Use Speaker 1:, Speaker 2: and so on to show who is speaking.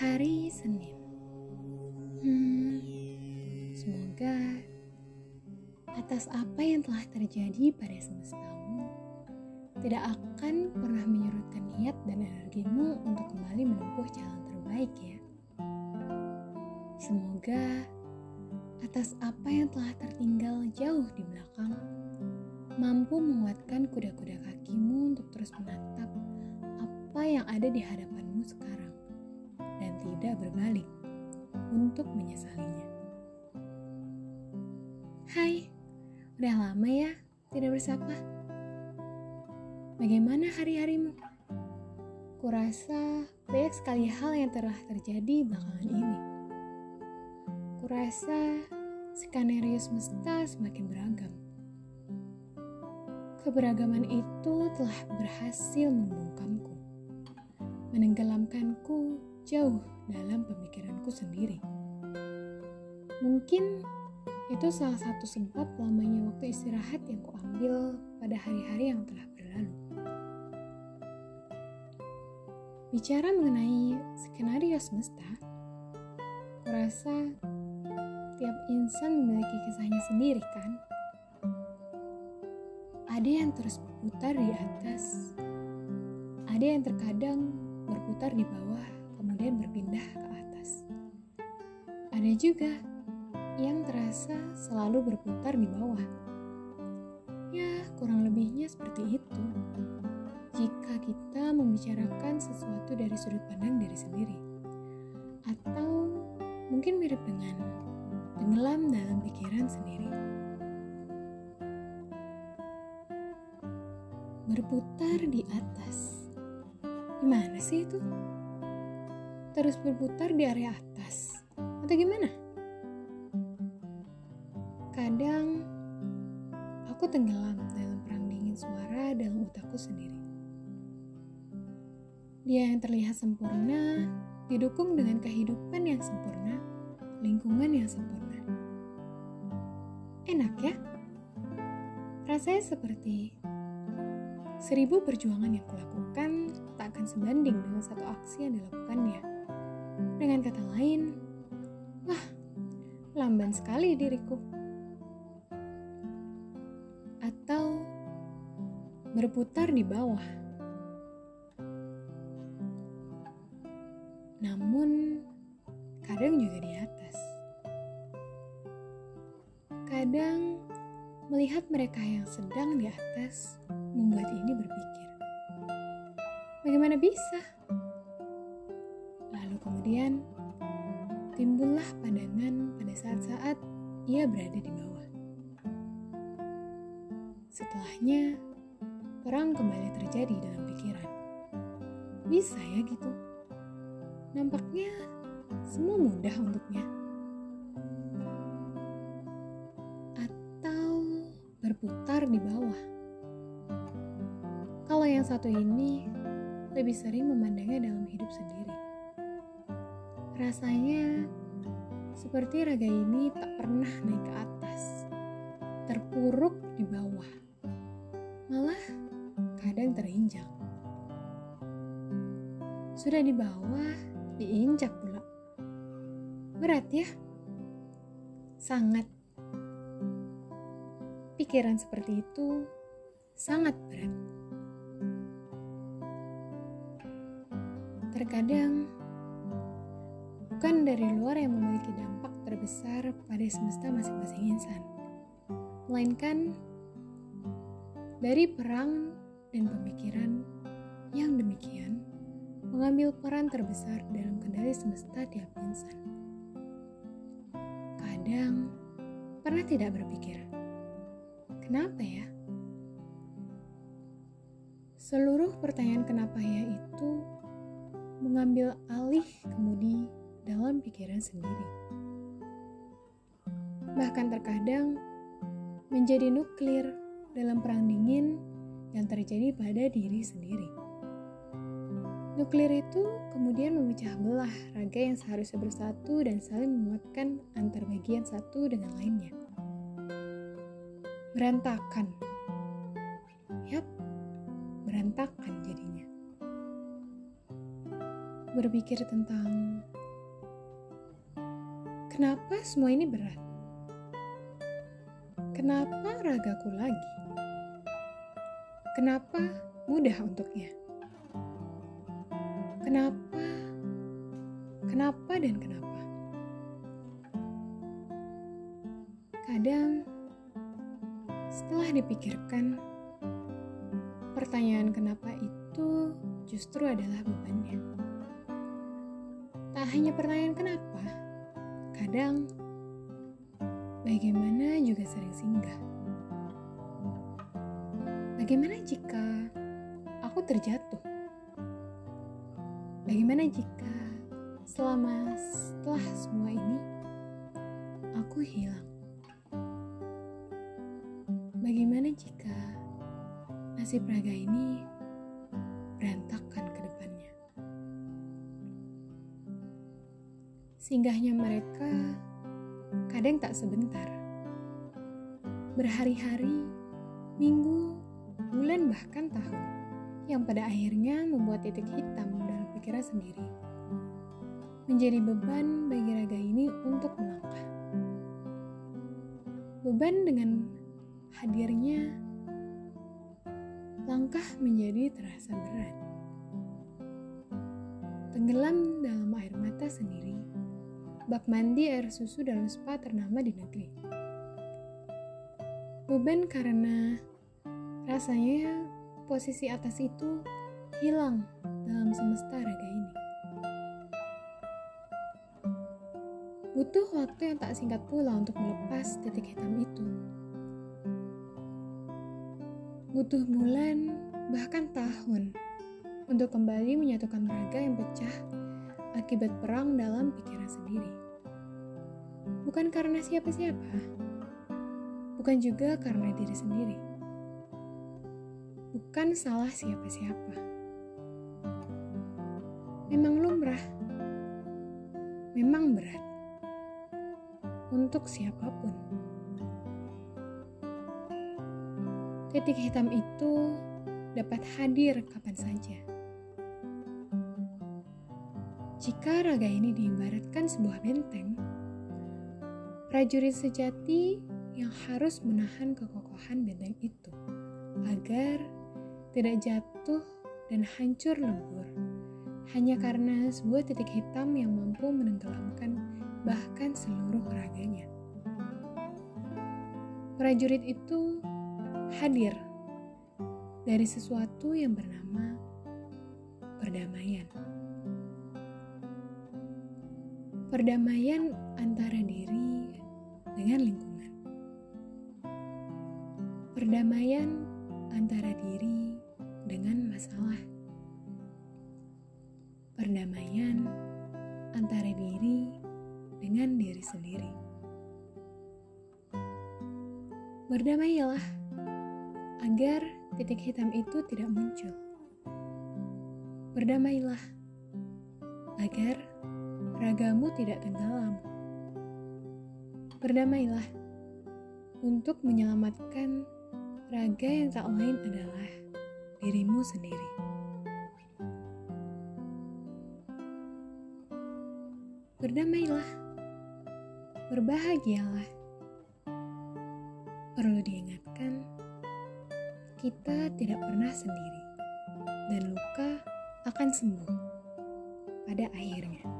Speaker 1: Hari Senin. Hmm, semoga atas apa yang telah terjadi pada semestamu tidak akan pernah menyurutkan niat dan energimu untuk kembali menempuh jalan terbaik ya. Semoga atas apa yang telah tertinggal jauh di belakang mampu menguatkan kuda-kuda kakimu untuk terus menatap apa yang ada di hadapanmu sekarang tidak berbalik untuk menyesalinya. Hai, udah lama ya tidak bersapa. Bagaimana hari-harimu? Kurasa banyak sekali hal yang telah terjadi belakangan ini. Kurasa skenario semesta semakin beragam. Keberagaman itu telah berhasil membungkamku, menenggelamkanku jauh dalam pemikiranku sendiri. Mungkin itu salah satu sebab lamanya waktu istirahat yang kuambil pada hari-hari yang telah berlalu. Bicara mengenai skenario semesta, kurasa tiap insan memiliki kisahnya sendiri kan? Ada yang terus berputar di atas, ada yang terkadang berputar di bawah, kemudian berpindah ke atas. Ada juga yang terasa selalu berputar di bawah. Ya, kurang lebihnya seperti itu. Jika kita membicarakan sesuatu dari sudut pandang diri sendiri, atau mungkin mirip dengan tenggelam dalam pikiran sendiri. Berputar di atas. Gimana sih itu? Terus berputar di area atas. Atau gimana? Kadang aku tenggelam dalam perang dingin suara dalam otakku sendiri. Dia yang terlihat sempurna didukung dengan kehidupan yang sempurna, lingkungan yang sempurna. Enak ya? Rasanya seperti seribu perjuangan yang kulakukan tak akan sebanding dengan satu aksi yang dilakukannya. Dengan kata lain, wah, lamban sekali diriku. Atau berputar di bawah. Namun, kadang juga di atas. Kadang melihat mereka yang sedang di atas membuat ini berpikir, bagaimana bisa? Kemudian timbullah pandangan pada saat-saat ia berada di bawah. Setelahnya, perang kembali terjadi dalam pikiran. Bisa ya gitu? Nampaknya semua mudah untuknya. Atau berputar di bawah. Kalau yang satu ini lebih sering memandangnya dalam hidup sendiri. Rasanya seperti raga ini tak pernah naik ke atas, terpuruk di bawah, malah kadang terinjak. Sudah di bawah, diinjak pula. Berat ya? Sangat. Pikiran seperti itu sangat berat. Terkadang bukan dari luar yang memiliki dampak terbesar pada semesta masing-masing insan, melainkan dari perang dan pemikiran yang demikian mengambil peran terbesar dalam kendali semesta tiap insan. Kadang pernah tidak berpikir, kenapa ya? Seluruh pertanyaan kenapa ya itu mengambil alih kemudi dalam pikiran sendiri. Bahkan terkadang menjadi nuklir dalam perang dingin yang terjadi pada diri sendiri. Nuklir itu kemudian memecah belah raga yang seharusnya bersatu dan saling menguatkan antar bagian satu dengan lainnya. Berantakan. Yap, berantakan jadinya. berpikir tentang kenapa semua ini berat? Kenapa ragaku lagi? Kenapa mudah untuknya? Kenapa? Kenapa dan kenapa? Kadang setelah dipikirkan, pertanyaan kenapa itu justru adalah bebannya. Tak hanya pertanyaan kenapa, kadang bagaimana juga sering singgah. Bagaimana jika aku terjatuh? Bagaimana jika selama setelah semua ini aku hilang? Bagaimana jika nasib raga ini berantakan ke depannya? Singgahnya mereka kadang tak sebentar. Berhari-hari, minggu, bulan bahkan tahun yang pada akhirnya membuat titik hitam dalam pikiran sendiri. Menjadi beban bagi raga ini untuk melangkah. Beban dengan hadirnya langkah menjadi terasa berat. Tenggelam dalam air mata sendiri, bak mandi air susu dalam spa ternama di negeri. Beban karena rasanya posisi atas itu hilang dalam semesta raga ini. Butuh waktu yang tak singkat pula untuk melepas titik hitam itu. Butuh bulan, bahkan tahun, untuk kembali menyatukan raga yang pecah akibat perang dalam pikiran sendiri. Bukan karena siapa-siapa, bukan juga karena diri sendiri. Bukan salah siapa-siapa. Memang lumrah, memang berat untuk siapa pun. Titik hitam itu dapat hadir kapan saja. Jika raga ini diibaratkan sebuah benteng, prajurit sejati yang harus menahan kekokohan benteng itu agar tidak jatuh dan hancur lebur hanya karena sebuah titik hitam yang mampu menenggelamkan bahkan seluruh raganya. Prajurit itu hadir dari sesuatu yang bernama perdamaian. Perdamaian antara diri dengan lingkungan. Perdamaian antara diri dengan masalah. Perdamaian antara diri dengan diri sendiri. Berdamailah agar titik hitam itu tidak muncul. Berdamailah agar ragamu tidak tenggelam. Berdamailah untuk menyelamatkan raga yang tak lain adalah dirimu sendiri. Berdamailah, berbahagialah. Perlu diingatkan, kita tidak pernah sendiri, dan luka akan sembuh pada akhirnya.